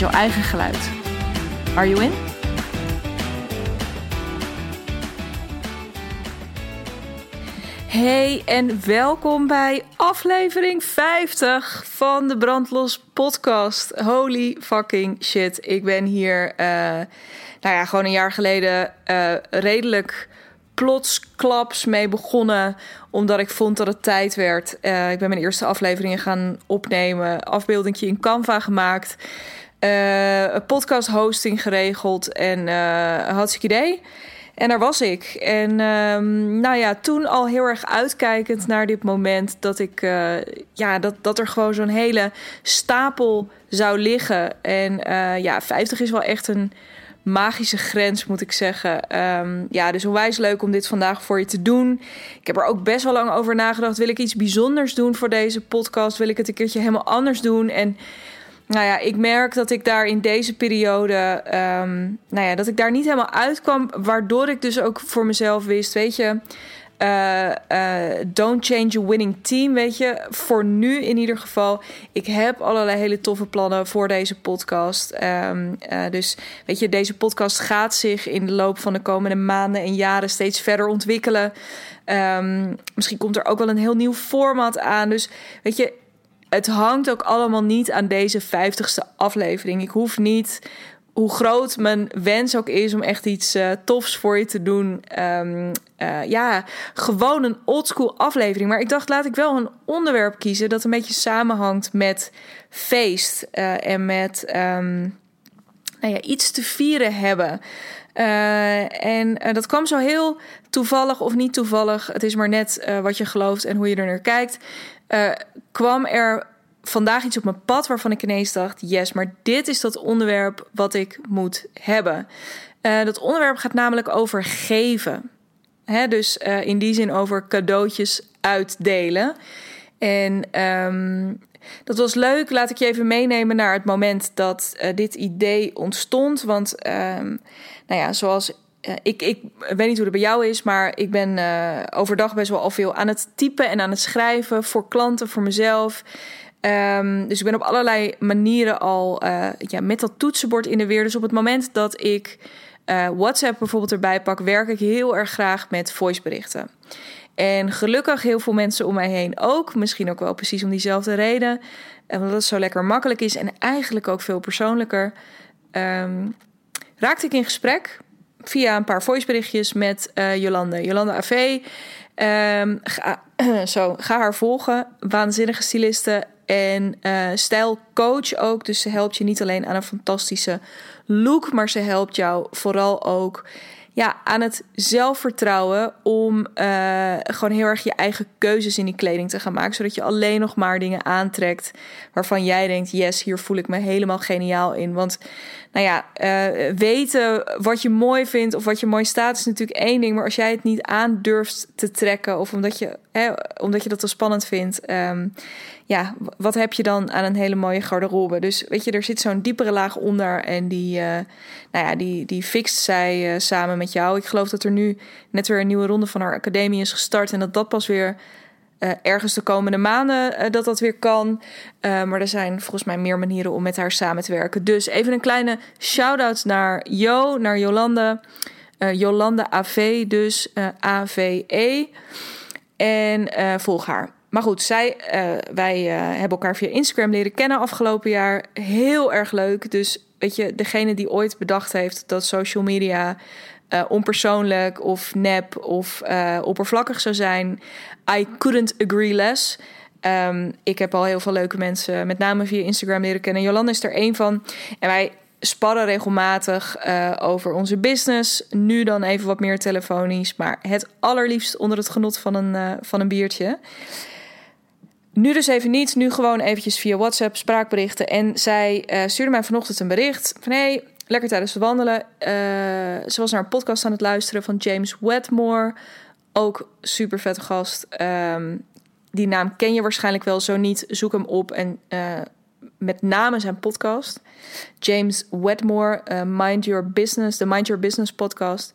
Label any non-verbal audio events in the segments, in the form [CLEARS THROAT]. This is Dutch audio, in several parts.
met jouw eigen geluid. Are you in? Hey en welkom bij aflevering 50 van de Brandlos podcast. Holy fucking shit. Ik ben hier, uh, nou ja, gewoon een jaar geleden uh, redelijk plotsklaps mee begonnen. Omdat ik vond dat het tijd werd. Uh, ik ben mijn eerste afleveringen gaan opnemen. Afbeeldingje in Canva gemaakt. Uh, een podcast hosting geregeld. En uh, hartstikke idee. En daar was ik. En um, nou ja, toen al heel erg uitkijkend naar dit moment dat ik uh, ja, dat, dat er gewoon zo'n hele stapel zou liggen. En ja, 50 is wel echt een magische grens, moet ik zeggen. Um, ja, dus onwijs leuk om dit vandaag voor je te doen. Ik heb er ook best wel lang over nagedacht. Wil ik iets bijzonders doen voor deze podcast? Wil ik het een keertje helemaal anders doen? En nou ja, ik merk dat ik daar in deze periode, um, nou ja, dat ik daar niet helemaal uitkwam. Waardoor ik dus ook voor mezelf wist, weet je, uh, uh, don't change a winning team, weet je. Voor nu in ieder geval. Ik heb allerlei hele toffe plannen voor deze podcast. Um, uh, dus weet je, deze podcast gaat zich in de loop van de komende maanden en jaren steeds verder ontwikkelen. Um, misschien komt er ook wel een heel nieuw format aan. Dus weet je, het hangt ook allemaal niet aan deze vijftigste aflevering. Ik hoef niet, hoe groot mijn wens ook is om echt iets uh, tofs voor je te doen. Um, uh, ja, gewoon een oldschool aflevering. Maar ik dacht, laat ik wel een onderwerp kiezen dat een beetje samenhangt met feest uh, en met um, nou ja, iets te vieren hebben. En dat kwam zo heel toevallig of niet toevallig. Het is maar net wat je gelooft en hoe je er naar kijkt. Kwam er vandaag iets op mijn pad waarvan ik ineens dacht: yes, maar dit is dat onderwerp wat ik moet hebben. dat onderwerp gaat namelijk over geven. Hè, dus in die zin over cadeautjes uitdelen. En um, dat was leuk. Laat ik je even meenemen naar het moment dat dit idee ontstond. Want, uh, nou ja, zoals. Uh, ik, ik weet niet hoe het bij jou is, maar ik ben uh, overdag best wel al veel aan het typen en aan het schrijven voor klanten, voor mezelf. Um, dus ik ben op allerlei manieren al ja, met dat toetsenbord in de weer. Dus op het moment dat ik WhatsApp bijvoorbeeld erbij pak, werk ik heel erg graag met voiceberichten. En gelukkig heel veel mensen om mij heen ook. Misschien ook wel precies om diezelfde reden. Omdat het zo lekker makkelijk is en eigenlijk ook veel persoonlijker. Um, raakte ik in gesprek via een paar voiceberichtjes met uh, Jolande. Jolande AV. Um, ga, [CLEARS THROAT] zo, ga haar volgen. Waanzinnige styliste en uh, stijlcoach ook. Dus ze helpt je niet alleen aan een fantastische look, maar ze helpt jou vooral ook ja, aan het zelfvertrouwen om uh, gewoon heel erg je eigen keuzes in die kleding te gaan maken. Zodat je alleen nog maar dingen aantrekt waarvan jij denkt: yes, hier voel ik me helemaal geniaal in. Want nou ja, uh, weten wat je mooi vindt of wat je mooi staat is natuurlijk één ding. Maar als jij het niet aandurft te trekken of omdat je, hè, omdat je dat zo spannend vindt. Um, ja, wat heb je dan aan een hele mooie garderobe? Dus weet je, er zit zo'n diepere laag onder en die, uh, nou ja, die, die fixt zij uh, samen met jou. Ik geloof dat er nu net weer een nieuwe ronde van haar academie is gestart en dat dat pas weer uh, ergens de komende maanden dat dat weer kan. maar er zijn volgens mij meer manieren om met haar samen te werken. Dus even een kleine shout-out naar Jo, naar Jolande. Jolande AV, dus AVE. En volg haar. Maar goed, zij, wij hebben elkaar via Instagram leren kennen afgelopen jaar. Heel erg leuk. Dus weet je, degene die ooit bedacht heeft dat social media onpersoonlijk of nep of oppervlakkig zou zijn, I couldn't agree less. Um, ik heb al heel veel leuke mensen, met name via Instagram leren kennen. Jolanda is er één van. En wij sparren regelmatig uh, over onze business. Nu dan even wat meer telefonisch, maar het allerliefst onder het genot van een, uh, van een biertje. nu dus even niet. Nu gewoon eventjes via WhatsApp spraakberichten. En zij uh, stuurde mij vanochtend een bericht van... hey, lekker tijdens het wandelen. Ze was naar een podcast aan het luisteren van James Wedmore. Ook super vette gast. Um, die naam ken je waarschijnlijk wel. Zo niet, zoek hem op. En uh, met name zijn podcast. James Wedmore, uh, Mind Your Business. De Mind Your Business podcast.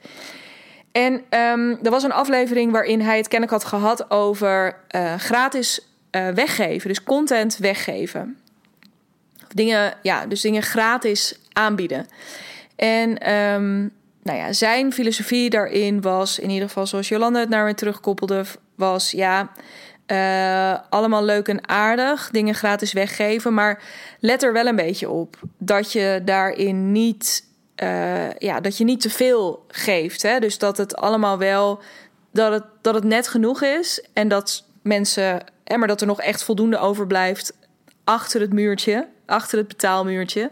En um, er was een aflevering waarin hij het kennelijk had gehad over uh, gratis weggeven. Dus content weggeven. Dingen, ja, dus dingen gratis aanbieden. En um, nou ja, zijn filosofie daarin was, in ieder geval zoals Jolanda het naar me terugkoppelde, was ja, uh, allemaal leuk en aardig, dingen gratis weggeven, maar let er wel een beetje op dat je daarin niet, uh, ja, dat je niet te veel geeft. Hè? Dus dat het allemaal wel, dat het, dat het net genoeg is en dat mensen, en maar dat er nog echt voldoende overblijft achter het muurtje, achter het betaalmuurtje.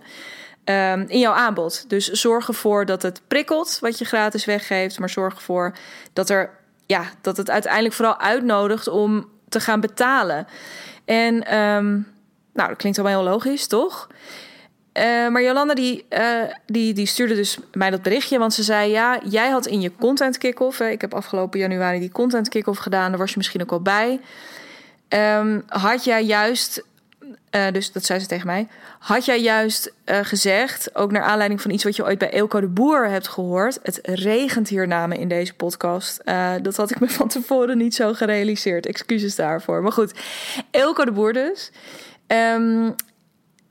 Um, in jouw aanbod. Dus zorg ervoor dat het prikkelt wat je gratis weggeeft, maar zorg ervoor dat er ja, dat het uiteindelijk vooral uitnodigt om te gaan betalen. En um, nou, dat klinkt allemaal heel logisch, toch? Uh, maar Jolanda die, uh, die, die stuurde dus mij dat berichtje, want ze zei: Ja, jij had in je content kick-off. Ik heb afgelopen januari die content kick-off gedaan, daar was je misschien ook al bij. Um, had jij juist uh, dus dat zei ze tegen mij. Had jij juist uh, gezegd, ook naar aanleiding van iets wat je ooit bij Elko de Boer hebt gehoord. Het regent hier namen in deze podcast. Uh, dat had ik me van tevoren niet zo gerealiseerd. Excuses daarvoor. Maar goed, Elko de Boer dus. Um,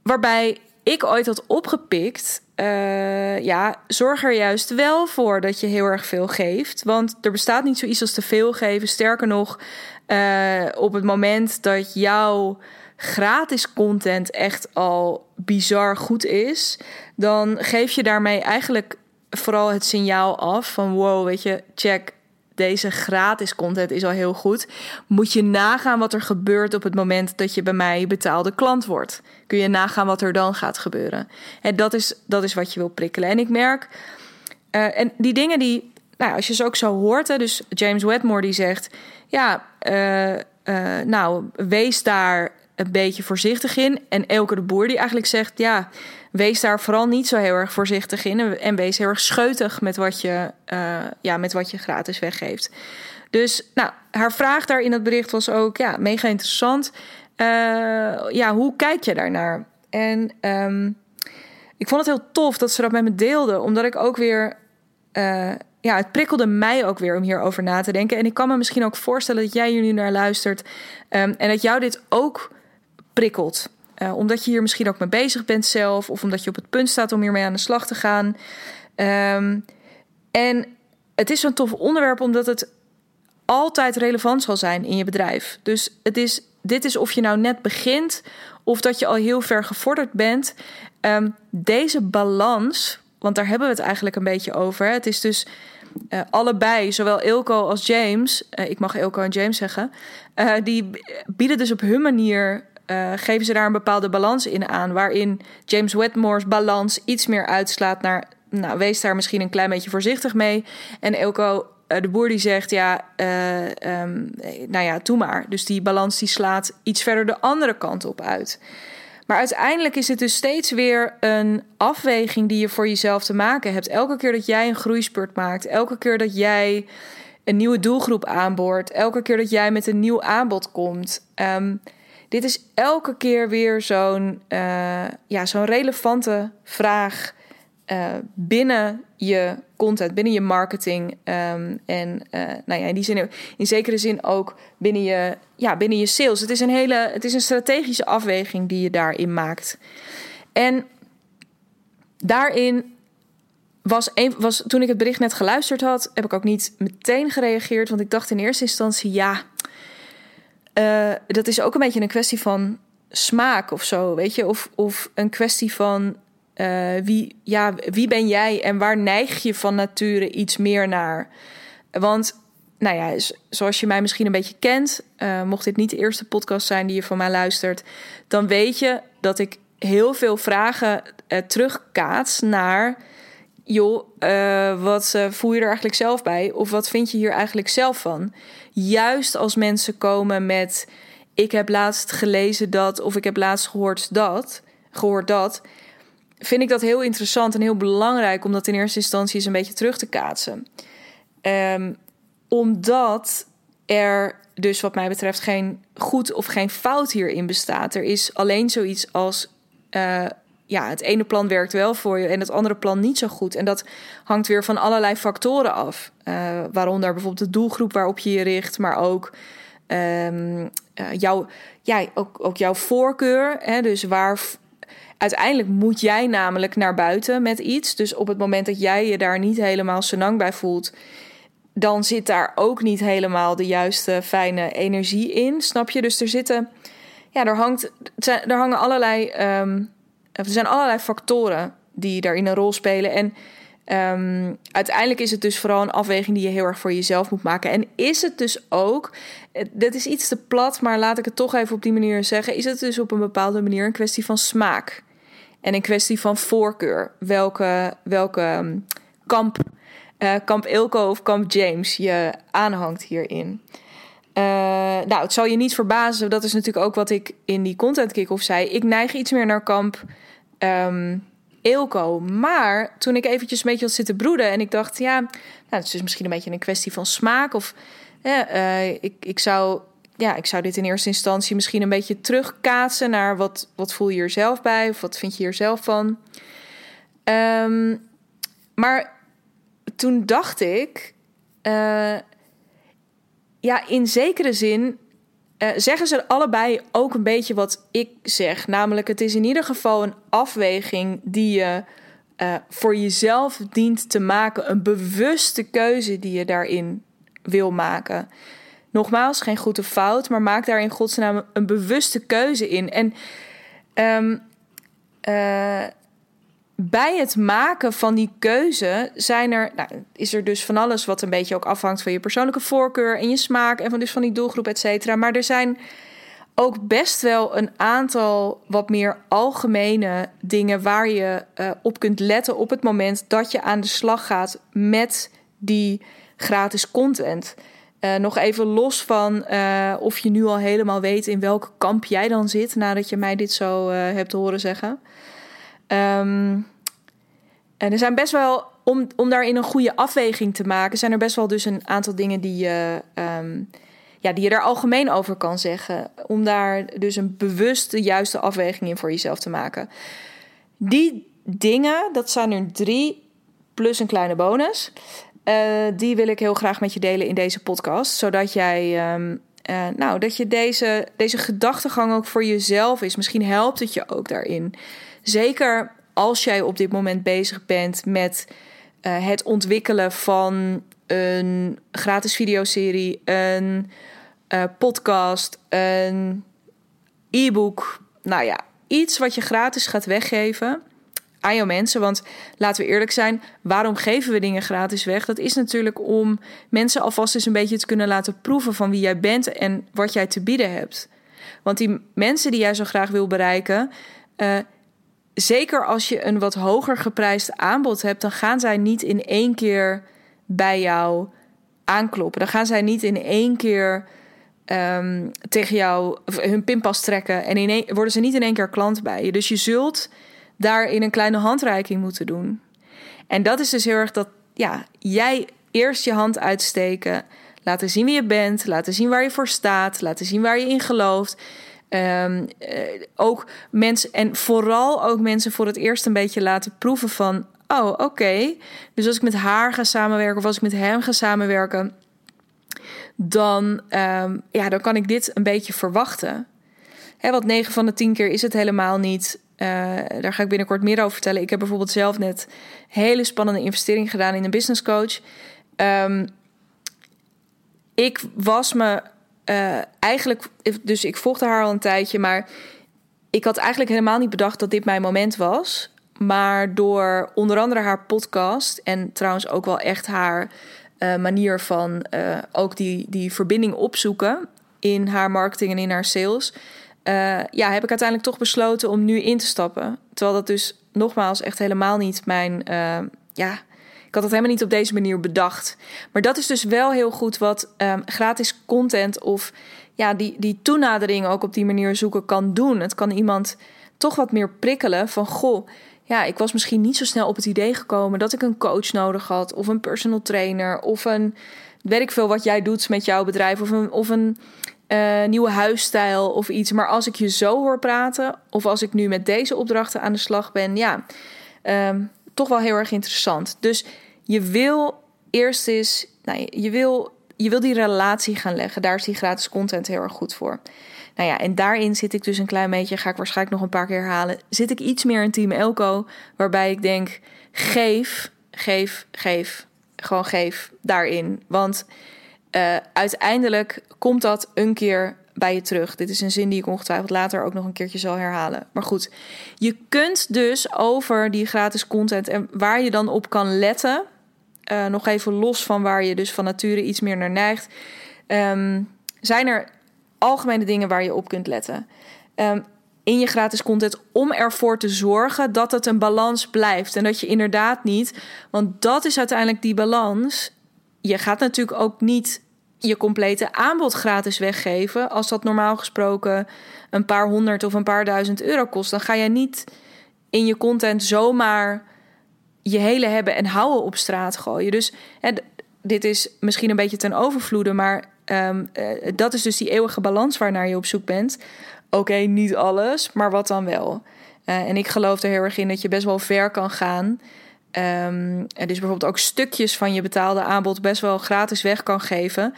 waarbij ik ooit had opgepikt. ja, zorg er juist wel voor dat je heel erg veel geeft. Want er bestaat niet zoiets als te veel geven. Sterker nog, op het moment dat jouw gratis content echt al bizar goed is, dan geef je daarmee eigenlijk vooral het signaal af van wow, weet je, check deze gratis content is al heel goed. Moet je nagaan wat er gebeurt op het moment dat je bij mij betaalde klant wordt. Kun je nagaan wat er dan gaat gebeuren. En dat is, dat is wat je wil prikkelen. En ik merk, uh, en die dingen die, nou, als je ze ook zo hoort, hè, dus James Wedmore die zegt, ja, uh, uh, nou, wees daar een beetje voorzichtig in. En Elke de Boer die eigenlijk zegt: ja, wees daar vooral niet zo heel erg voorzichtig in. En wees heel erg scheutig met wat je, uh, ja, met wat je gratis weggeeft. Dus nou, haar vraag daar in het bericht was ook ja, mega interessant. Uh, ja, hoe kijk je daarnaar? En um, ik vond het heel tof dat ze dat met me deelde, omdat ik ook weer. Uh, ja, het prikkelde mij ook weer om hierover na te denken. En ik kan me misschien ook voorstellen dat jij hier nu naar luistert. Um, en dat jou dit ook Uh, omdat je hier misschien ook mee bezig bent zelf, of omdat je op het punt staat om hiermee aan de slag te gaan. Um, en het is zo'n tof onderwerp omdat het altijd relevant zal zijn in je bedrijf. Dus het is, dit is of je nou net begint of dat je al heel ver gevorderd bent. Um, deze balans, want daar hebben we het eigenlijk een beetje over. Het is dus uh, allebei, zowel Ilko als James, uh, ik mag Ilko en James zeggen, die bieden dus op hun manier uh, geven ze daar een bepaalde balans in aan. Waarin James Wedmore's balans iets meer uitslaat naar. Nou, wees daar misschien een klein beetje voorzichtig mee. En Elko, uh, de boer, die zegt: Ja, uh, um, nou ja, doe maar. Dus die balans die slaat iets verder de andere kant op uit. Maar uiteindelijk is het dus steeds weer een afweging die je voor jezelf te maken hebt. Elke keer dat jij een groeispurt maakt, elke keer dat jij een nieuwe doelgroep aanboort, elke keer dat jij met een nieuw aanbod komt. Um, dit is elke keer weer zo'n uh, ja, zo'n relevante vraag uh, binnen je content, binnen je marketing. Um, en uh, nou ja, in die zin, in zekere zin ook binnen je, ja, binnen je sales. Het is een hele, het is een strategische afweging die je daarin maakt. En daarin was, een, was toen ik het bericht net geluisterd had, heb ik ook niet meteen gereageerd, want ik dacht in eerste instantie ja uh, dat is ook een beetje een kwestie van smaak of zo, weet je? Of, of een kwestie van uh, wie, ja, wie ben jij en waar neig je van nature iets meer naar? Want, nou ja, zoals je mij misschien een beetje kent, uh, mocht dit niet de eerste podcast zijn die je van mij luistert, dan weet je dat ik heel veel vragen terugkaats naar joh, uh, wat uh, voel je er eigenlijk zelf bij? Of wat vind je hier eigenlijk zelf van? Juist als mensen komen met ik heb laatst gelezen dat of ik heb laatst gehoord dat, gehoord dat, vind ik dat heel interessant en heel belangrijk om dat in eerste instantie eens een beetje terug te kaatsen. Um, omdat er dus wat mij betreft geen goed of geen fout hierin bestaat. Er is alleen zoiets als uh, ja, het ene plan werkt wel voor je en het andere plan niet zo goed. En dat hangt weer van allerlei factoren af. Uh, waaronder bijvoorbeeld de doelgroep waarop je je richt, maar ook, um, jouw, ja, ook, ook jouw voorkeur. Hè, dus waar uiteindelijk moet jij namelijk naar buiten met iets. Dus op het moment dat jij je daar niet helemaal senang bij voelt, dan zit daar ook niet helemaal de juiste fijne energie in. Snap je? Dus er zitten, ja, er hangt, er hangen allerlei. Um, er zijn allerlei factoren die daarin een rol spelen. En um, uiteindelijk is het dus vooral een afweging die je heel erg voor jezelf moet maken. En is het dus ook, dit is iets te plat, maar laat ik het toch even op die manier zeggen. Is het dus op een bepaalde manier een kwestie van smaak? En een kwestie van voorkeur. Welke, welke ehm, kamp, uh, kamp Ilko of kamp James je aanhangt hierin. Uh, nou, het zal je niet verbazen. Dat is natuurlijk ook wat ik in die content kick-off zei. Ik neig iets meer naar kamp um, Eelco. Maar toen ik eventjes een beetje had zitten broeden... en ik dacht, ja, nou, het is dus misschien een beetje een kwestie van smaak... of uh, ik, ik, zou, ja, ik zou dit in eerste instantie misschien een beetje terugkaatsen... naar wat, wat voel je er zelf bij of wat vind je er zelf van. Um, maar toen dacht ik... Uh, ja, in zekere zin uh, zeggen ze allebei ook een beetje wat ik zeg. Namelijk, het is in ieder geval een afweging die je uh, voor jezelf dient te maken. Een bewuste keuze die je daarin wil maken. Nogmaals, geen goed of fout, maar maak daar in godsnaam een bewuste keuze in. En um, bij het maken van die keuze zijn er, nou, is er dus van alles wat een beetje ook afhangt van je persoonlijke voorkeur en je smaak en van dus van die doelgroep, et cetera. Maar er zijn ook best wel een aantal wat meer algemene dingen waar je uh, op kunt letten op het moment dat je aan de slag gaat met die gratis content. Uh, nog even los van uh, of je nu al helemaal weet in welke kamp jij dan zit nadat je mij dit zo hebt horen zeggen. Um, en er zijn best wel, om, om daarin een goede afweging te maken, zijn er best wel dus een aantal dingen die je, um, ja, die je daar algemeen over kan zeggen. Om daar dus een bewuste, juiste afweging in voor jezelf te maken. Die dingen, dat zijn er drie, plus een kleine bonus. Uh, die wil ik heel graag met je delen in deze podcast. Zodat jij um, uh, nou, dat je deze, deze gedachtegang ook voor jezelf is. Misschien helpt het je ook daarin. Zeker als jij op dit moment bezig bent met uh, het ontwikkelen van een gratis videoserie, een uh, podcast, een e-book, nou ja, iets wat je gratis gaat weggeven aan jouw mensen. Want laten we eerlijk zijn, waarom geven we dingen gratis weg? Dat is natuurlijk om mensen alvast eens een beetje te kunnen laten proeven van wie jij bent en wat jij te bieden hebt. Want die mensen die jij zo graag wil bereiken, uh, zeker als je een wat hoger geprijsd aanbod hebt, dan gaan zij niet in één keer bij jou aankloppen. Dan gaan zij niet in één keer um, tegen jou hun pinpas trekken en in worden ze niet in één keer klant bij je. Dus je zult daarin een kleine handreiking moeten doen. En dat is dus heel erg dat ja, jij eerst je hand uitsteken, laten zien wie je bent, laten zien waar je voor staat, laten zien waar je in gelooft. Um, uh, ook mensen, en vooral ook mensen voor het eerst een beetje laten proeven van: oh, oké. Dus als ik met haar ga samenwerken of als ik met hem ga samenwerken, dan, um, ja, dan kan ik dit een beetje verwachten. Hè, want 9 van de 10 keer is het helemaal niet. Uh, daar ga ik binnenkort meer over vertellen. Ik heb bijvoorbeeld zelf net hele spannende investering gedaan in een business coach. Um, ik was me uh, eigenlijk, dus ik volgde haar al een tijdje, maar ik had eigenlijk helemaal niet bedacht dat dit mijn moment was. Maar door onder andere haar podcast en trouwens ook wel echt haar uh, manier van uh, ook die, die verbinding opzoeken in haar marketing en in haar sales. ja, heb ik uiteindelijk toch besloten om nu in te stappen. Terwijl dat dus nogmaals echt helemaal niet mijn. ja, Ik had het helemaal niet op deze manier bedacht. Maar dat is dus wel heel goed wat um, gratis content of ja, die, die toenadering ook op die manier zoeken kan doen. Het kan iemand toch wat meer prikkelen van goh. Ja, ik was misschien niet zo snel op het idee gekomen dat ik een coach nodig had, of een personal trainer, of een weet ik veel wat jij doet met jouw bedrijf, of een, of een uh, nieuwe huisstijl of iets. Maar als ik je zo hoor praten, of als ik nu met deze opdrachten aan de slag ben, ja, um, toch wel heel erg interessant. Dus je wil eerst eens, nou, je, wil, je wil die relatie gaan leggen. Daar is die gratis content heel erg goed voor. Nou ja, en daarin zit ik dus een klein beetje, ga ik waarschijnlijk nog een paar keer herhalen. Zit ik iets meer in Team Elko, waarbij ik denk: geef, geef, geef. Gewoon geef daarin. Want uh, uiteindelijk komt dat een keer bij je terug. Dit is een zin die ik ongetwijfeld later ook nog een keertje zal herhalen. Maar goed, je kunt dus over die gratis content en waar je dan op kan letten, uh, nog even los van waar je dus van nature iets meer naar neigt, um, zijn er algemene dingen waar je op kunt letten. Um, in je gratis content om ervoor te zorgen dat het een balans blijft. En dat je inderdaad niet, want dat is uiteindelijk die balans. Je gaat natuurlijk ook niet je complete aanbod gratis weggeven. Als dat normaal gesproken een paar honderd of een paar duizend euro kost, dan ga je niet in je content zomaar je hele hebben en houden op straat gooien. Dus hè, dit is misschien een beetje ten overvloede, maar um, dat is dus die eeuwige balans waarnaar je op zoek bent. Oké, niet alles, maar wat dan wel? Uh, en ik geloof er heel erg in dat je best wel ver kan gaan Um, en dus bijvoorbeeld ook stukjes van je betaalde aanbod best wel gratis weg kan geven.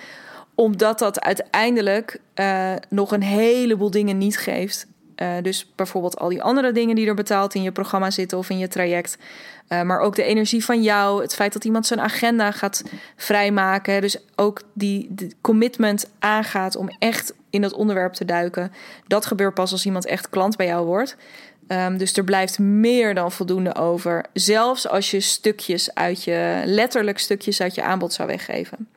Omdat dat uiteindelijk uh, nog een heleboel dingen niet geeft. Uh, dus bijvoorbeeld al die andere dingen die er betaald in je programma zitten of in je traject. Uh, maar ook de energie van jou, het feit dat iemand zijn agenda gaat vrijmaken. Dus ook die, die commitment aangaat om echt in dat onderwerp te duiken. Dat gebeurt pas als iemand echt klant bij jou wordt. Um, dus er blijft meer dan voldoende over. Zelfs als je stukjes uit je, letterlijk stukjes uit je aanbod zou weggeven.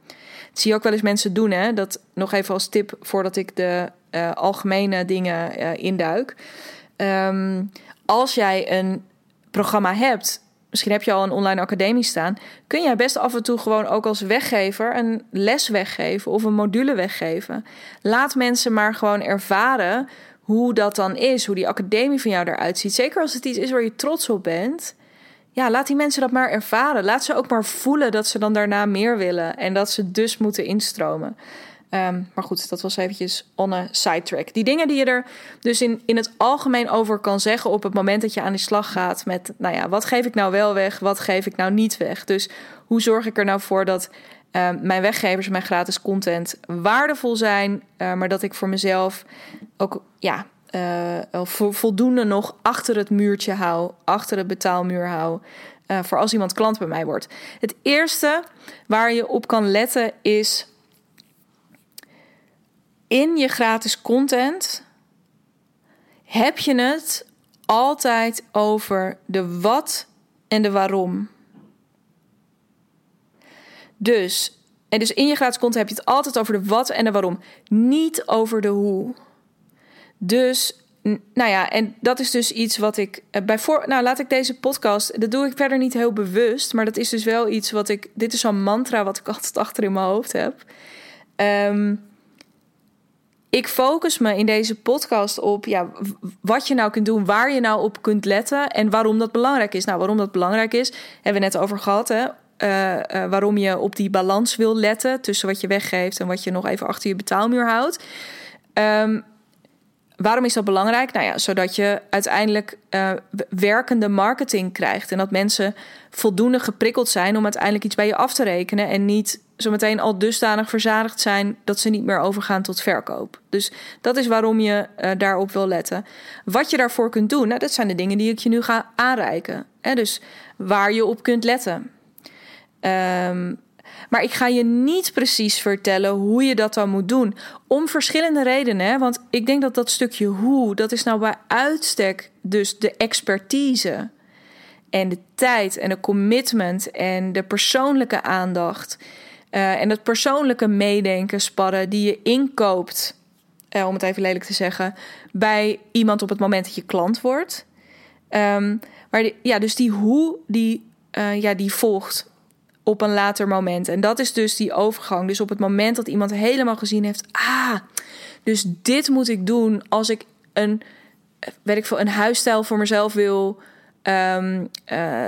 Dat zie je ook wel eens mensen doen, hè? Dat nog even als tip voordat ik de uh, algemene dingen uh, induik. Um, als jij een programma hebt, misschien heb je al een online academie staan, kun jij best af en toe gewoon ook als weggever een les weggeven of een module weggeven. Laat mensen maar gewoon ervaren hoe dat dan is, hoe die academie van jou eruit ziet. Zeker als het iets is waar je trots op bent. Ja, laat die mensen dat maar ervaren. Laat ze ook maar voelen dat ze dan daarna meer willen. En dat ze dus moeten instromen. Um, maar goed, dat was eventjes on a sidetrack. Die dingen die je er dus in, in het algemeen over kan zeggen op het moment dat je aan de slag gaat met, nou ja, wat geef ik nou wel weg, wat geef ik nou niet weg? Dus hoe zorg ik er nou voor dat uh, mijn weggevers, mijn gratis content waardevol zijn, uh, maar dat ik voor mezelf ook ja, uh, voldoende nog achter het muurtje hou, achter het betaalmuur hou. Voor als iemand klant bij mij wordt. Het eerste waar je op kan letten is in je gratis content heb je het altijd over de wat en de waarom. Dus, en dus in je gratis content heb je het altijd over de wat en de waarom, niet over de hoe. Dus, nou ja, en dat is dus iets wat ik eh, bij voor. Nou, laat ik deze podcast. Dat doe ik verder niet heel bewust, maar dat is dus wel iets wat ik. Dit is zo'n mantra wat ik [LAUGHS] altijd achter in mijn hoofd heb. Um, ik focus me in deze podcast op ja, wat je nou kunt doen, waar je nou op kunt letten en waarom dat belangrijk is. Nou, waarom dat belangrijk is, hebben we net over gehad. Hè? Uh, uh, waarom je op die balans wil letten tussen wat je weggeeft en wat je nog even achter je betaalmuur houdt. Um, Waarom is dat belangrijk? Nou ja, zodat je uiteindelijk uh, werkende marketing krijgt. En dat mensen voldoende geprikkeld zijn om uiteindelijk iets bij je af te rekenen. En niet zometeen al dusdanig verzadigd zijn dat ze niet meer overgaan tot verkoop. Dus dat is waarom je daarop wil letten. Wat je daarvoor kunt doen, nou, dat zijn de dingen die ik je nu ga aanreiken. Hè? Dus waar je op kunt letten. Um, maar ik ga je niet precies vertellen hoe je dat dan moet doen. Om verschillende redenen. Hè? Want ik denk dat dat stukje hoe, dat is nou bij uitstek dus de expertise. En de tijd en de commitment en de persoonlijke aandacht. Uh, en het persoonlijke meedenken, sparren die je inkoopt. Uh, om het even lelijk te zeggen. Bij iemand op het moment dat je klant wordt. Um, maar ja, dus die hoe, die, uh, ja, die volgt op een later moment. En dat is dus die overgang. Dus op het moment dat iemand helemaal gezien heeft, ah, dus dit moet ik doen als ik een, weet ik veel, een huisstijl voor mezelf wil um,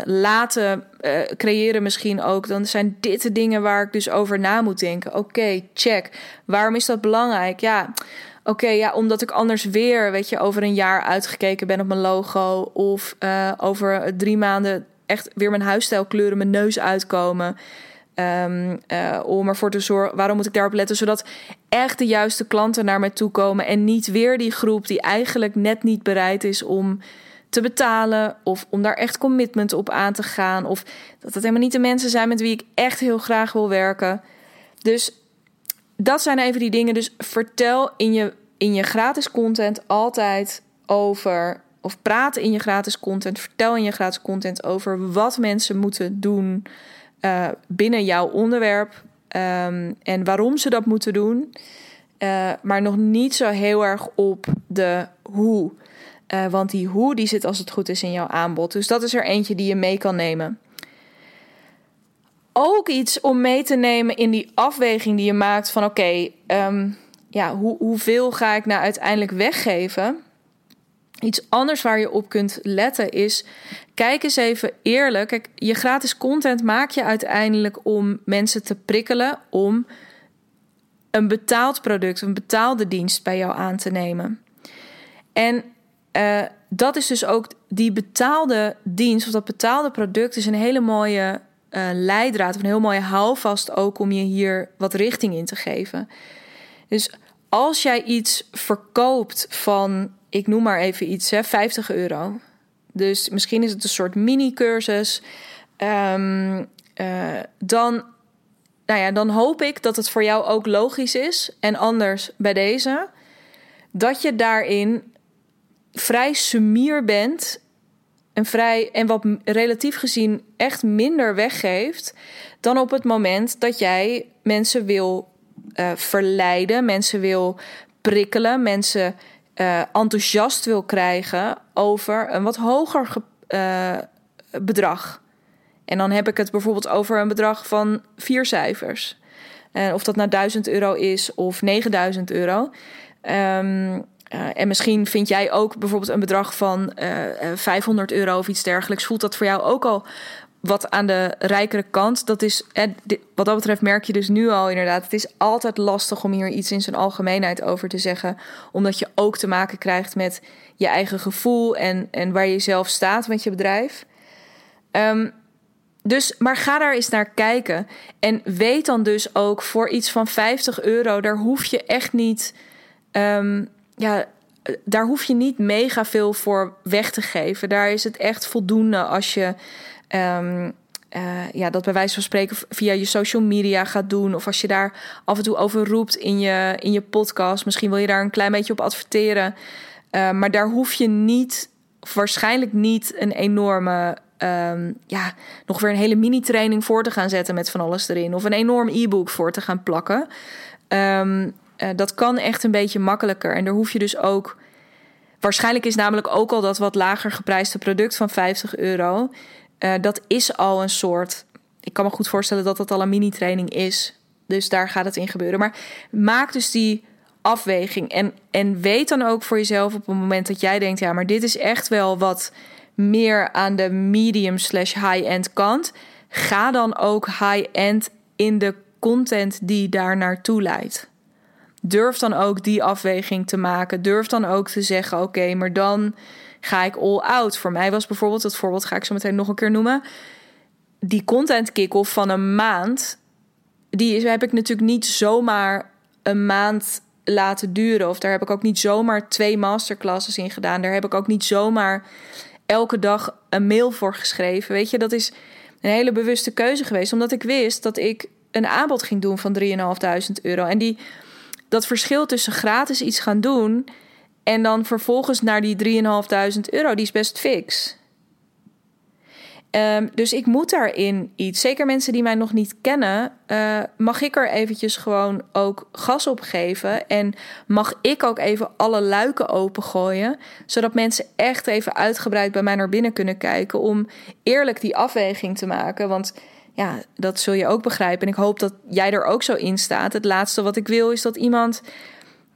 laten uh, creëren misschien ook, dan zijn dit de dingen waar ik dus over na moet denken. Oké, check. Waarom is dat belangrijk? Ja, oké, ja, omdat ik anders weer, weet je, over een jaar uitgekeken ben op mijn logo of uh, over drie maanden echt weer mijn huisstijlkleuren mijn neus uitkomen. Um, uh, om ervoor te zorgen, waarom moet ik daarop letten? Zodat echt de juiste klanten naar mij toe komen. En niet weer die groep die eigenlijk net niet bereid is om te betalen. Of om daar echt commitment op aan te gaan. Of dat het helemaal niet de mensen zijn met wie ik echt heel graag wil werken. Dus dat zijn even die dingen. Dus vertel in je, in je gratis content altijd over. Of praat in je gratis content. Vertel in je gratis content over wat mensen moeten doen uh, binnen jouw onderwerp. Um, en waarom ze dat moeten doen. Uh, maar nog niet zo heel erg op de hoe. Uh, want die hoe die zit als het goed is in jouw aanbod. Dus dat is er eentje die je mee kan nemen. Ook iets om mee te nemen in die afweging die je maakt van oké, um, ja, hoe, hoeveel ga ik nou uiteindelijk weggeven? Iets anders waar je op kunt letten is: kijk eens even eerlijk. Je gratis content maak je uiteindelijk om mensen te prikkelen om een betaald product, een betaalde dienst bij jou aan te nemen. En uh, dat is dus ook die betaalde dienst of dat betaalde product is een hele mooie uh, leidraad of een heel mooie houvast ook om je hier wat richting in te geven. Dus als jij iets verkoopt van, ik noem maar even iets, hè, 50 euro. Dus misschien is het een soort mini-cursus. Um, uh, dan, nou ja, dan hoop ik dat het voor jou ook logisch is. En anders bij deze. Dat je daarin vrij sumier bent en vrij en wat relatief gezien echt minder weggeeft dan op het moment dat jij mensen wil uh, verleiden, mensen wil prikkelen, mensen uh, enthousiast wil krijgen over een wat hoger uh, bedrag. En dan heb ik het bijvoorbeeld over een bedrag van vier cijfers. of dat nou 1000 euro is of 9000 euro. Um, uh, en misschien vind jij ook bijvoorbeeld een bedrag van uh, eh, 500 eh, euro of iets dergelijks. Voelt dat voor jou ook al wat aan de rijkere kant? Dat is, wat dat betreft merk je dus nu al inderdaad. Het is altijd lastig om hier iets in zijn algemeenheid over te zeggen. Omdat je ook te maken krijgt met je eigen gevoel en, en waar je zelf staat met je bedrijf. Um, dus, maar ga daar eens naar kijken. En weet dan dus ook voor iets van 50 euro, daar hoef je echt niet. Um, ja, daar hoef je niet mega veel voor weg te geven. Daar is het echt voldoende als je um, uh, ja, dat bij wijze van spreken via je social media gaat doen. Of als je daar af en toe over roept in je, in je podcast. Misschien wil je daar een klein beetje op adverteren. Uh, maar daar hoef je niet, waarschijnlijk niet, een enorme. Um, ja, nog weer een hele mini-training voor te gaan zetten met van alles erin. Of een enorm e-book voor te gaan plakken. Um, uh, dat kan echt een beetje makkelijker. En daar hoef je dus ook. Waarschijnlijk is namelijk ook al dat wat lager geprijsde product van 50 euro. Uh, dat is al een soort. Ik kan me goed voorstellen dat dat al een mini-training is. Dus daar gaat het in gebeuren. Maar maak dus die afweging. En, en weet dan ook voor jezelf op het moment dat jij denkt: ja, maar dit is echt wel wat meer aan de medium slash high-end kant. Ga dan ook high-end in de content die daar naartoe leidt durf dan ook die afweging te maken. Durf dan ook te zeggen: oké, maar dan ga ik all out. Voor mij was bijvoorbeeld, dat voorbeeld ga ik zo meteen nog een keer noemen. Die content kick-off van een maand, die heb ik natuurlijk niet zomaar een maand laten duren. Of daar heb ik ook niet zomaar twee masterclasses in gedaan. Daar heb ik ook niet zomaar elke dag een mail voor geschreven. Weet je, dat is een hele bewuste keuze geweest. Omdat ik wist dat ik een aanbod ging doen van 3.500 euro. En die dat verschil tussen gratis iets gaan doen en dan vervolgens naar die 3.500 euro, die is best fix. Um, dus ik moet daarin iets. Zeker mensen die mij nog niet kennen, uh, mag ik er eventjes gewoon ook gas op geven. En mag ik ook even alle luiken opengooien. Zodat mensen echt even uitgebreid bij mij naar binnen kunnen kijken. Om eerlijk die afweging te maken. Want ja, dat zul je ook begrijpen. En ik hoop dat jij er ook zo in staat. Het laatste wat ik wil is dat iemand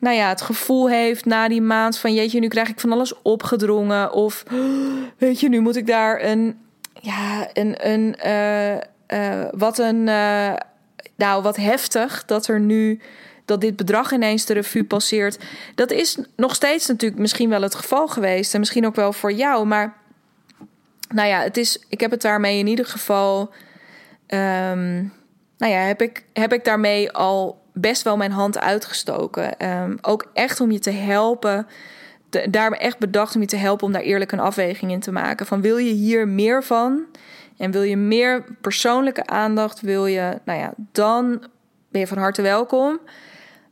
nou ja, het gevoel heeft na die maand van jeetje, nu krijg ik van alles opgedrongen. Of [GASPS] weet je, nu moet ik daar een, ja, een, een uh, uh, wat een, uh, nou wat heftig dat er nu dat dit bedrag ineens de revue passeert. Dat is nog steeds natuurlijk misschien wel het geval geweest en misschien ook wel voor jou, maar nou ja, het is, ik heb het daarmee in ieder geval, um, nou ja, heb ik, heb ik daarmee al best wel mijn hand uitgestoken. Um, ook echt om je te helpen. De, daar echt bedacht om je te helpen om daar eerlijk een afweging in te maken. Van wil je hier meer van? En wil je meer persoonlijke aandacht? Wil je, nou ja, dan ben je van harte welkom.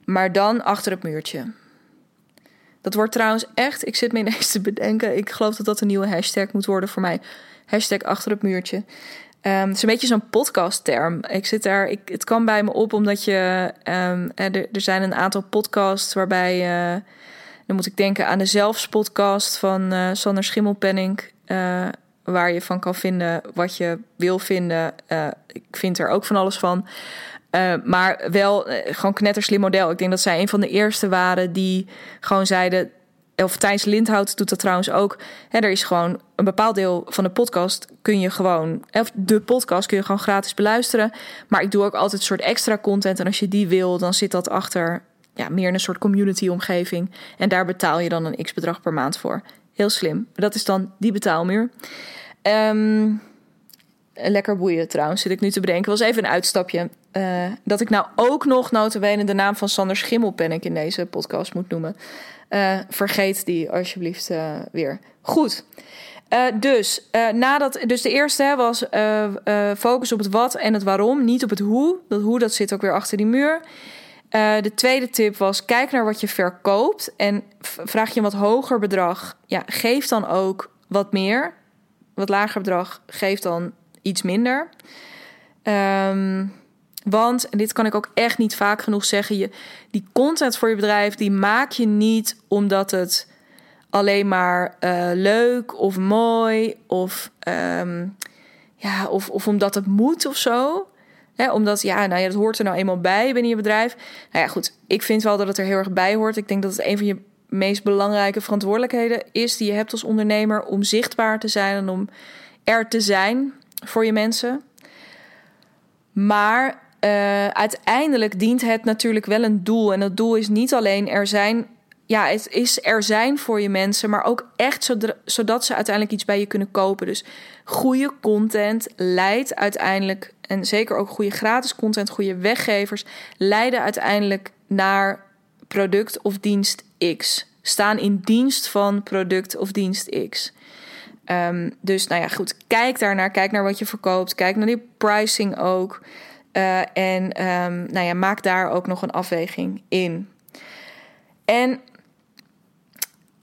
Maar dan achter het muurtje. Dat wordt trouwens echt, ik zit me ineens te bedenken. Ik geloof dat dat een nieuwe hashtag moet worden voor mij. Hashtag achter het muurtje. Um, het is een beetje zo'n podcastterm. Ik zit daar, ik, het kwam bij me op omdat je. Um, er, er zijn een aantal podcasts waarbij. Uh, dan moet ik denken aan de Zelfs-podcast van uh, Sander Schimmelpenning. Uh, waar je van kan vinden wat je wil vinden. ik vind er ook van alles van. maar wel gewoon knetterslim model. Ik denk dat zij een van de eerste waren die gewoon zeiden of Thijs Lindhout doet dat trouwens ook. Hè, er is gewoon een bepaald deel van de podcast kun je gewoon, of de podcast kun je gewoon gratis beluisteren. Maar ik doe ook altijd een soort extra content. En als je die wil, dan zit dat achter ja, meer in een soort community-omgeving. En daar betaal je dan een x bedrag per maand voor. Heel slim. Dat is dan die betaalmuur. Um, lekker boeien trouwens, zit ik nu te bedenken. Was even een uitstapje. Uh, dat ik nou ook nog notabene de naam van Sander Schimmelpennik in deze podcast moet noemen. Uh, vergeet die alsjeblieft uh, weer. Goed. Dus, nadat, dus de eerste hè, was focus op het wat en het waarom, niet op het hoe. Dat hoe dat zit ook weer achter die muur. de tweede tip was: kijk naar wat je verkoopt en vraag je een wat hoger bedrag. Ja, geef dan ook wat meer. Wat lager bedrag, geef dan iets minder. Um, want, en dit kan ik ook echt niet vaak genoeg zeggen, je, die content voor je bedrijf, die maak je niet omdat het alleen maar uh, leuk of mooi of, um, ja, of, of omdat het moet of zo. Omdat, ja, nou ja, dat hoort er nou eenmaal bij binnen je bedrijf. Nou ja, goed, ik vind wel dat het er heel erg bij hoort. Ik denk dat het een van je meest belangrijke verantwoordelijkheden is die je hebt als ondernemer om zichtbaar te zijn en om er te zijn voor je mensen. Maar uh, uiteindelijk dient het natuurlijk wel een doel. En dat doel is niet alleen er zijn. Ja, het is er zijn voor je mensen, maar ook echt zodat ze uiteindelijk iets bij je kunnen kopen. Dus goede content leidt uiteindelijk, en zeker ook goede gratis content, goede weggevers, leiden uiteindelijk naar product of dienst X. Staan in dienst van product of dienst X. Um, dus nou ja, goed, kijk daarnaar, kijk naar wat je verkoopt, kijk naar die pricing ook. Uh, en um, nou ja, maak daar ook nog een afweging in. En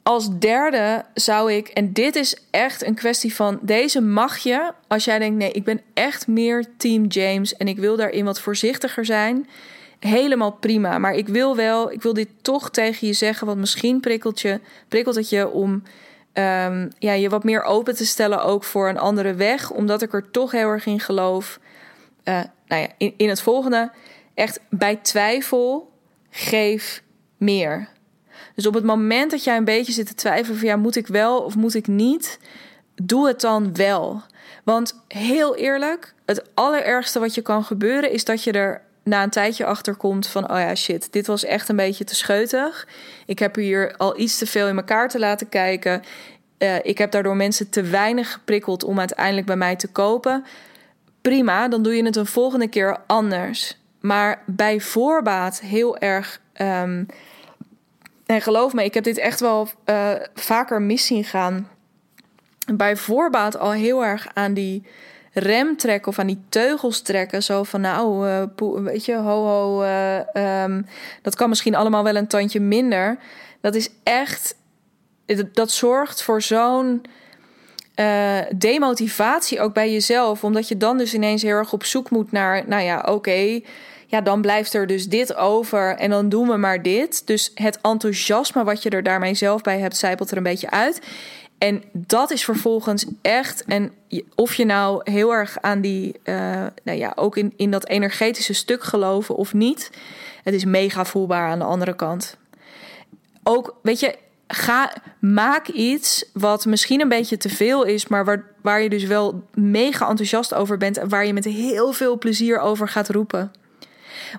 als derde zou ik, en dit is echt een kwestie van deze mag je, als jij denkt: nee, ik ben echt meer Team James en ik wil daarin wat voorzichtiger zijn. Helemaal prima. Maar ik wil wel, ik wil dit toch tegen je zeggen, want misschien prikkelt, je, prikkelt het je om um, ja, je wat meer open te stellen ook voor een andere weg, omdat ik er toch heel erg in geloof uh, nou ja, in, in het volgende. Echt bij twijfel, geef meer. Dus op het moment dat jij een beetje zit te twijfelen van ja, moet ik wel of moet ik niet, doe het dan wel. Want heel eerlijk, het allerergste wat je kan gebeuren is dat je er na een tijdje achter komt van oh ja, shit, dit was echt een beetje te scheutig. Ik heb hier al iets te veel in elkaar te laten kijken. Uh, ik heb daardoor mensen te weinig geprikkeld om uiteindelijk bij mij te kopen prima, dan doe je het een volgende keer anders. Maar bij voorbaat heel erg. Um, en geloof me, ik heb dit echt wel uh, vaker mis zien gaan. Bij voorbaat al heel erg aan die rem trekken of aan die teugels trekken. Zo van nou, uh, weet je, ho ho, uh, um, dat kan misschien allemaal wel een tandje minder. Dat is echt, dat zorgt voor zo'n uh, demotivatie ook bij jezelf. Omdat je dan dus ineens heel erg op zoek moet naar, nou ja, oké. ja, dan blijft er dus dit over en dan doen we maar dit. Dus het enthousiasme wat je er daarmee zelf bij hebt, zijpelt er een beetje uit. En dat is vervolgens echt, en of je nou heel erg aan die, uh, nou ja, ook in, in dat energetische stuk geloven of niet, het is mega voelbaar aan de andere kant. Ook, weet je, ga, maak iets wat misschien een beetje te veel is, maar waar, waar je dus wel mega enthousiast over bent en waar je met heel veel plezier over gaat roepen.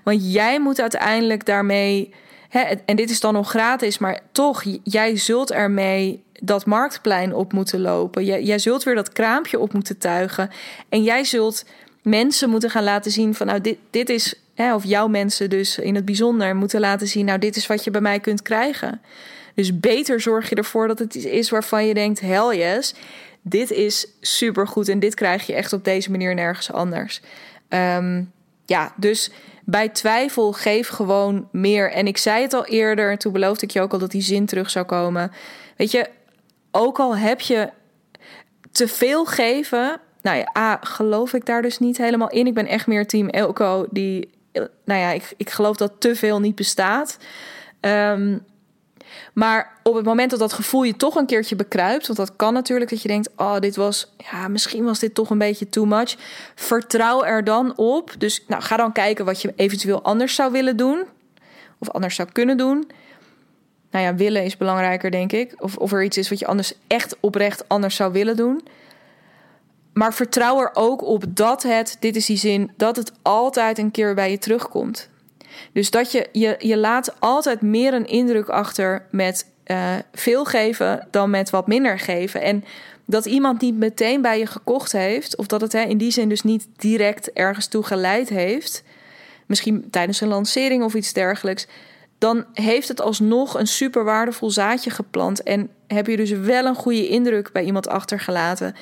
Want jij moet uiteindelijk daarmee, hè, en dit is dan nog gratis, maar toch, jij zult ermee dat marktplein op moeten lopen. Jij, zult weer dat kraampje op moeten tuigen. En jij zult mensen moeten gaan laten zien van nou, dit, dit is, hè, of jouw mensen dus in het bijzonder moeten laten zien, nou, dit is wat je bij mij kunt krijgen. Dus beter zorg je ervoor dat het iets is waarvan je denkt: hell yes, dit is supergoed en dit krijg je echt op deze manier nergens anders. Ehm, ja, dus bij twijfel geef gewoon meer. En ik zei het al eerder, toen beloofde ik je ook al dat die zin terug zou komen. Weet je, ook al heb je te veel geven. Nou ja, A, geloof ik daar dus niet helemaal in. Ik ben echt meer team Elko, die, nou ja, ik, ik geloof dat te veel niet bestaat. Um, maar op het moment dat dat gevoel je toch een keertje bekruipt, want dat kan natuurlijk dat je denkt: oh, dit was, ja, misschien was dit toch een beetje too much. Vertrouw er dan op. Dus nou, ga dan kijken wat je eventueel anders zou willen doen, of anders zou kunnen doen. Nou ja, willen is belangrijker, denk ik. Of, of er iets is wat je anders echt oprecht anders zou willen doen. Maar vertrouw er ook op dat het, dit is die zin, dat het altijd een keer bij je terugkomt. Dus dat je, je, je laat altijd meer een indruk achter met uh, veel geven dan met wat minder geven. En dat iemand niet meteen bij je gekocht heeft, of dat het hè, in die zin dus niet direct ergens toe geleid heeft, misschien tijdens een lancering of iets dergelijks, dan heeft het alsnog een super waardevol zaadje geplant en heb je dus wel een goede indruk bij iemand achtergelaten.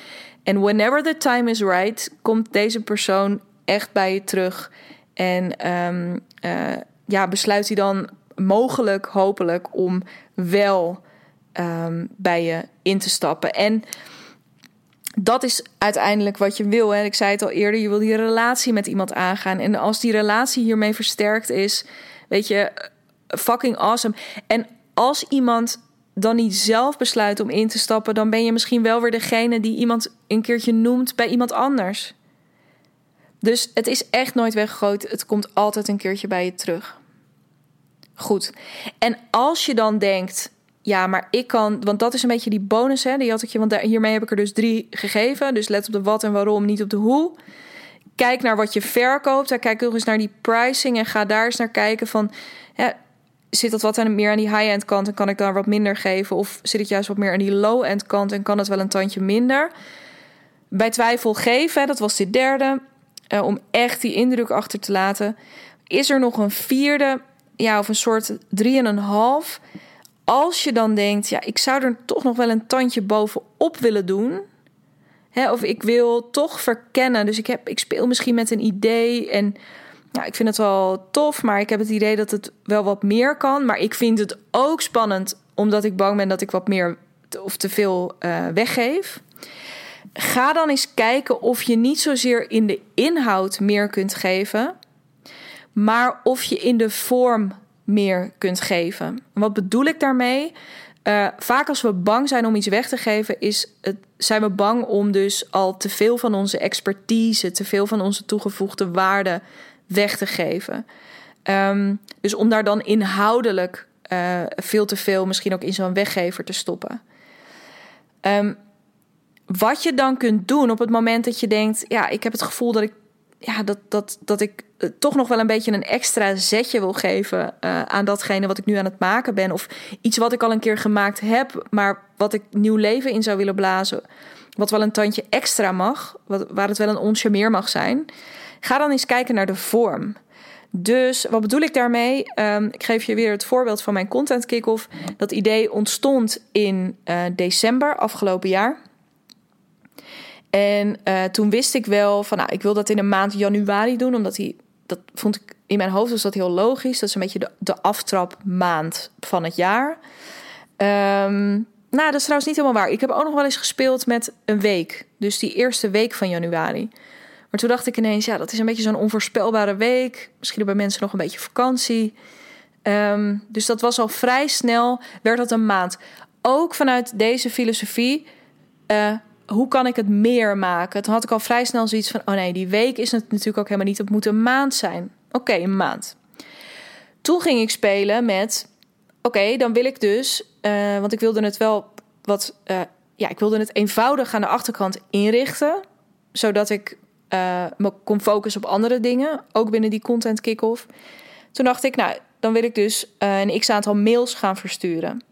En whenever the time is right, komt deze persoon echt bij je terug. En um, uh, ja, besluit hij dan mogelijk, hopelijk, om wel um, bij je in te stappen. En dat is uiteindelijk wat je wil. Hè. Ik zei het al eerder, je wil die relatie met iemand aangaan. En als die relatie hiermee versterkt is, weet je, fucking awesome. En als iemand dan niet zelf besluit om in te stappen, dan ben je misschien wel weer degene die iemand een keertje noemt bij iemand anders. Dus het is echt nooit weggegooid. Het komt altijd een keertje bij je terug. Goed. En als je dan denkt, ja, maar ik kan, want dat is een beetje die bonus, hè? Die had ik je, want hiermee heb ik er dus drie gegeven. Dus let op de wat en waarom, niet op de hoe. Kijk naar wat je verkoopt. Kijk nog eens naar die pricing en ga daar eens naar kijken van, zit dat wat meer aan die high-end kant en kan ik daar wat minder geven? Of zit het juist wat meer aan die low-end kant en kan het wel een tandje minder? Bij twijfel geven, dat was de derde. Uh, om echt die indruk achter te laten. Is er nog een vierde, ja, of een soort drieënhalf? Als je dan denkt, ja, ik zou er toch nog wel een tandje bovenop willen doen. Hè, of ik wil toch verkennen. Dus ik, heb, ik speel misschien met een idee. En ja, ik vind het wel tof, maar ik heb het idee dat het wel wat meer kan. Maar ik vind het ook spannend, omdat ik bang ben dat ik wat meer of te veel uh, weggeef. Ga dan eens kijken of je niet zozeer in de inhoud meer kunt geven, maar of je in de vorm meer kunt geven. Wat bedoel ik daarmee? Uh, vaak als we bang zijn om iets weg te geven, is het, zijn we bang om dus al te veel van onze expertise, te veel van onze toegevoegde waarde weg te geven. Um, dus om daar dan inhoudelijk uh, veel te veel misschien ook in zo'n weggever te stoppen. Um, wat je dan kunt doen op het moment dat je denkt: ja, ik heb het gevoel dat ik, ja, dat, dat, dat ik eh, toch nog wel een beetje een extra zetje wil geven uh, aan datgene wat ik nu aan het maken ben. Of iets wat ik al een keer gemaakt heb, maar wat ik nieuw leven in zou willen blazen. Wat wel een tandje extra mag, wat, waar het wel een onsje meer mag zijn. Ga dan eens kijken naar de vorm. Dus wat bedoel ik daarmee? Um, ik geef je weer het voorbeeld van mijn content kick-off. Dat idee ontstond in uh, december afgelopen jaar. En uh, toen wist ik wel van, nou, ik wil dat in de maand januari doen, omdat die, dat vond ik in mijn hoofd was dat heel logisch. Dat is een beetje de, de aftrapmaand van het jaar. Um, nou, dat is trouwens niet helemaal waar. Ik heb ook nog wel eens gespeeld met een week. Dus die eerste week van januari. Maar toen dacht ik ineens, ja, dat is een beetje zo'n onvoorspelbare week. Misschien bij mensen nog een beetje vakantie. Um, dus dat was al vrij snel, werd dat een maand. Ook vanuit deze filosofie uh, hoe kan ik het meer maken? Toen had ik al vrij snel zoiets van: oh nee, die week is het natuurlijk ook helemaal niet. Het moet een maand zijn. Oké, een maand. Toen ging ik spelen met: oké, dan wil ik dus, uh, want ik wilde het wel wat, uh, ja, ik wilde het eenvoudig aan de achterkant inrichten, zodat ik uh, me kon focussen op andere dingen, ook binnen die content kick-off. Toen dacht ik, nou, dan wil ik dus een x aantal mails gaan versturen.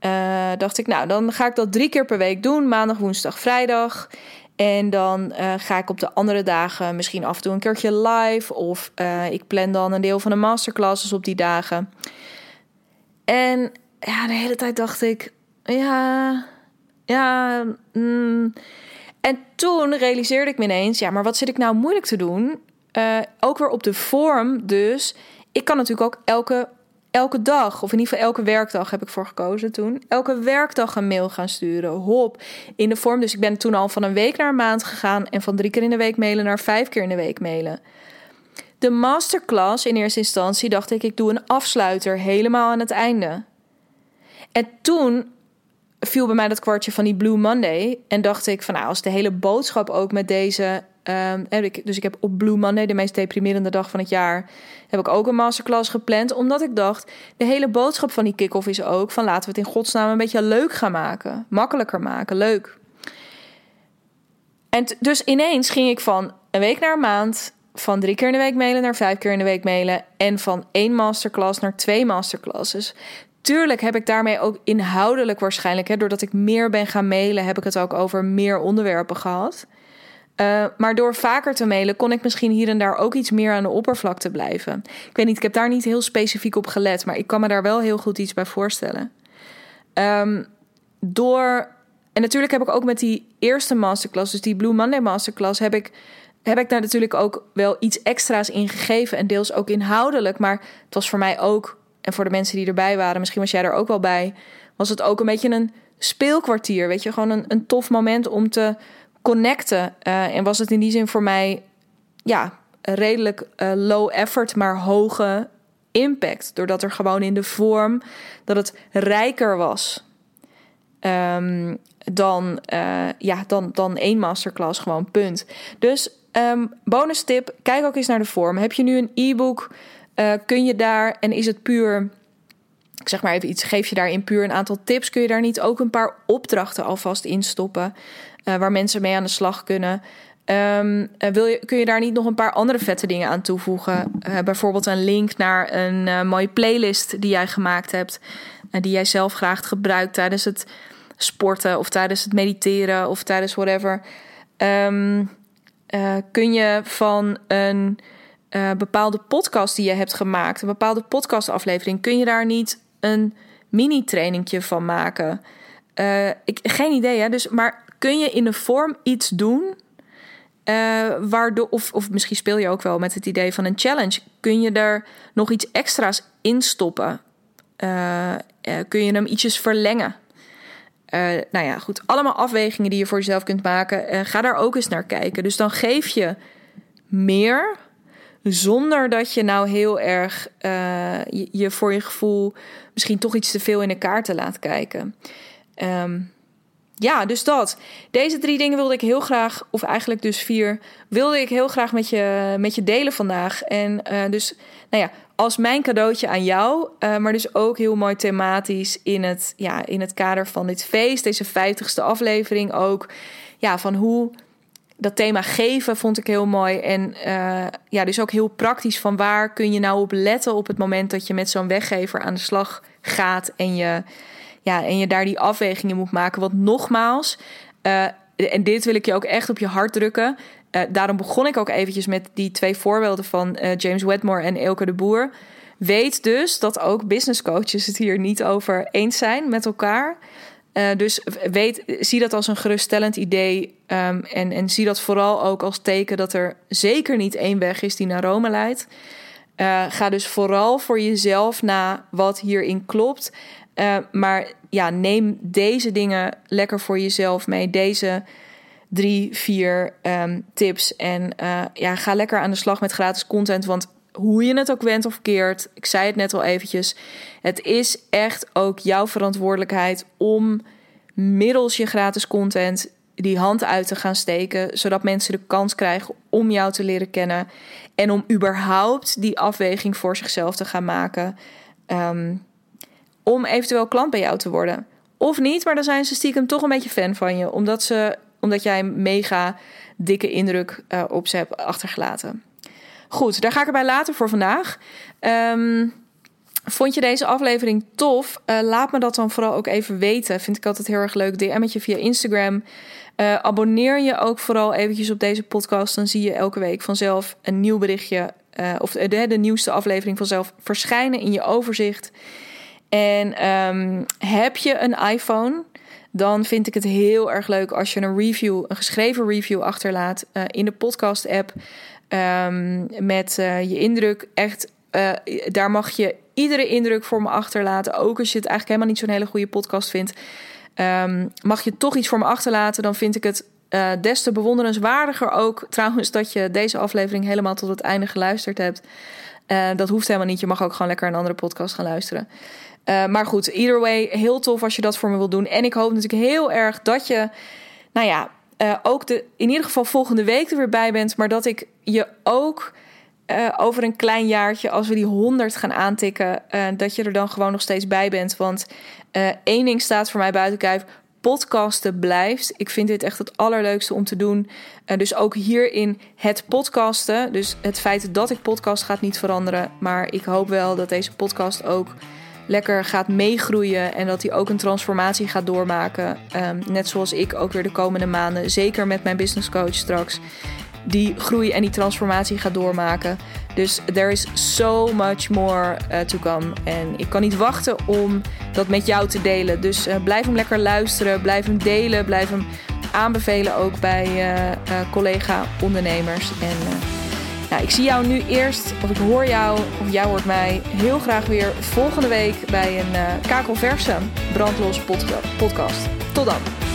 Uh, dacht ik, nou, dan ga ik dat drie keer per week doen: maandag, woensdag, vrijdag. En dan ga ik op de andere dagen misschien af en toe een keertje live. Of ik plan dan een deel van de masterclasses op die dagen. En ja, de hele tijd dacht ik, ja, ja. Mm. En toen realiseerde ik me ineens, ja, maar wat zit ik nou moeilijk te doen? Uh, ook weer op de vorm dus. Ik kan natuurlijk ook elke elke dag, of in ieder geval elke werkdag heb ik voor gekozen toen. Elke werkdag een mail gaan sturen. Hop. In de vorm. Dus ik ben toen al van een week naar een maand gegaan. En van drie keer in de week mailen naar vijf keer in de week mailen. De masterclass in eerste instantie dacht ik, ik doe een afsluiter helemaal aan het einde. En toen viel bij mij dat kwartje van die Blue Monday. En dacht ik van nou, als de hele boodschap ook met deze Um, dus ik heb op Blue Monday, de meest deprimerende dag van het jaar, heb ik ook een masterclass gepland. Omdat ik dacht, de hele boodschap van die kick-off is ook van laten we het in godsnaam een beetje leuk gaan maken. Makkelijker maken, leuk. En dus ineens ging ik van een week naar een maand, van drie keer in de week mailen naar vijf keer in de week mailen. En van één masterclass naar twee masterclasses. Tuurlijk heb ik daarmee ook inhoudelijk waarschijnlijk, hè, doordat ik meer ben gaan mailen, heb ik het ook over meer onderwerpen gehad. Uh, maar door vaker te mailen kon ik misschien hier en daar ook iets meer aan de oppervlakte blijven. Ik weet niet, ik heb daar niet heel specifiek op gelet, maar ik kan me daar wel heel goed iets bij voorstellen. Um, door. En natuurlijk heb ik ook met die eerste masterclass, dus die Blue Monday masterclass, heb ik, heb ik daar natuurlijk ook wel iets extra's in gegeven. En deels ook inhoudelijk. Maar het was voor mij ook, en voor de mensen die erbij waren, misschien was jij er ook wel bij, was het ook een beetje een speelkwartier. Weet je, gewoon een, een tof moment om te connecten. Uh, en was het in die zin voor mij ja, redelijk uh, low effort, maar hoge impact. Doordat er gewoon in de vorm dat het rijker was. Um, dan, uh, ja, dan, dan één masterclass, gewoon punt. Dus um, bonus tip, kijk ook eens naar de vorm. Heb je nu een e-book? Kun je daar, en is het puur ik zeg maar even iets, geef je daarin puur een aantal tips, kun je daar niet ook een paar opdrachten alvast in stoppen? uh, waar mensen mee aan de slag kunnen. Um, wil je, kun je daar niet nog een paar andere vette dingen aan toevoegen? Uh, bijvoorbeeld een link naar een mooie playlist die jij gemaakt hebt. die jij zelf graag gebruikt tijdens het sporten of tijdens het mediteren of tijdens whatever. Um, kun je van een bepaalde podcast die je hebt gemaakt, een bepaalde podcastaflevering, kun je daar niet een mini-trainingje van maken? ik, geen idee, hè? Dus, maar kun je in de vorm iets doen. Uh, waardoor, of, of misschien speel je ook wel met het idee van een challenge. Kun je er nog iets extra's in stoppen? Kun je hem ietsjes verlengen? nou ja, goed. Allemaal afwegingen die je voor jezelf kunt maken. ga daar ook eens naar kijken. Dus dan geef je meer zonder dat je nou heel erg je, je, voor je gevoel misschien toch iets te veel in de kaarten laat kijken. Um, ja, dus dat. Deze drie dingen wilde ik heel graag, of eigenlijk dus vier, wilde ik heel graag met je, met je delen vandaag. En uh, dus, nou ja, als mijn cadeautje aan jou, uh, maar dus ook heel mooi thematisch in het, ja, in het kader van dit feest, deze vijftigste aflevering ook. Ja, van hoe dat thema geven vond ik heel mooi. En uh, ja, dus ook heel praktisch van waar kun je nou op letten op het moment dat je met zo'n weggever aan de slag gaat en je ja, en je daar die afwegingen moet maken. Want nogmaals, uh, en dit wil ik je ook echt op je hart drukken. Uh, daarom begon ik ook eventjes met die twee voorbeelden van James Wedmore en Elke de Boer. Weet dus dat ook business coaches het hier niet over eens zijn met elkaar. Dus weet, zie dat als een geruststellend idee. Um, en, en zie dat vooral ook als teken dat er zeker niet één weg is die naar Rome leidt. Uh, ga dus vooral voor jezelf na wat hierin klopt. Uh, maar ja, neem deze dingen lekker voor jezelf mee. Deze drie, vier um, tips. En uh, ja, ga lekker aan de slag met gratis content. Want hoe je het ook went of keert, ik zei het net al eventjes. Het is echt ook jouw verantwoordelijkheid om middels je gratis content die hand uit te gaan steken, zodat mensen de kans krijgen om jou te leren kennen en om überhaupt die afweging voor zichzelf te gaan maken ehm, om eventueel klant bij jou te worden. Of niet, maar dan zijn ze stiekem toch een beetje fan van je, omdat, ze, omdat jij een mega dikke indruk uh, op ze hebt achtergelaten. Goed, daar ga ik erbij laten voor vandaag. Um, Vond je deze aflevering tof? Uh, laat me dat dan vooral ook even weten. Vind ik altijd heel erg leuk. DM'tje via Instagram. Uh, abonneer je ook vooral eventjes op deze podcast. Dan zie je elke week vanzelf een nieuw berichtje. Uh, of de, nieuwste aflevering vanzelf verschijnen in je overzicht. En um, heb je een iPhone? Dan vind ik het heel erg leuk als je een review, een geschreven review achterlaat in de podcast-app. Um, met je indruk. Echt, daar mag je iedere indruk voor me achterlaten. Ook als je het eigenlijk helemaal niet zo'n hele goede podcast vindt. Ehm, mag je toch iets voor me achterlaten, dan vind ik het uh, des te bewonderenswaardiger ook [LAUGHS] trouwens dat je deze aflevering helemaal tot het einde geluisterd hebt. Uh, dat hoeft helemaal niet. Je mag ook gewoon lekker een andere podcast gaan luisteren. Uh, maar goed, either way, heel tof als je dat voor me wilt doen. En ik hoop natuurlijk heel erg dat je, nou ja, ook de, in ieder geval volgende week er weer bij bent. Maar dat ik je ook over een klein jaartje, als we die 100 gaan aantikken, dat je er dan gewoon nog steeds bij bent. Want uh, één ding staat voor mij buiten kijf. Podcasten blijft. Ik vind dit echt het allerleukste om te doen. dus ook hierin het podcasten. Dus het feit dat ik podcast gaat niet veranderen. Maar ik hoop wel dat deze podcast ook lekker gaat meegroeien. En dat hij ook een transformatie gaat doormaken. Um, net zoals ik ook weer de komende maanden. Zeker met mijn business coach straks die groei en die transformatie gaat doormaken. Dus there is so much more uh, to come. En ik kan niet wachten om dat met jou te delen. Dus uh, blijf hem lekker luisteren, blijf hem delen, blijf hem aanbevelen ook bij uh, collega-ondernemers. En nou, ik zie jou nu eerst, of ik hoor jou, of jij hoort mij heel graag weer volgende week bij een kakelverse brandlos podcast. Tot dan.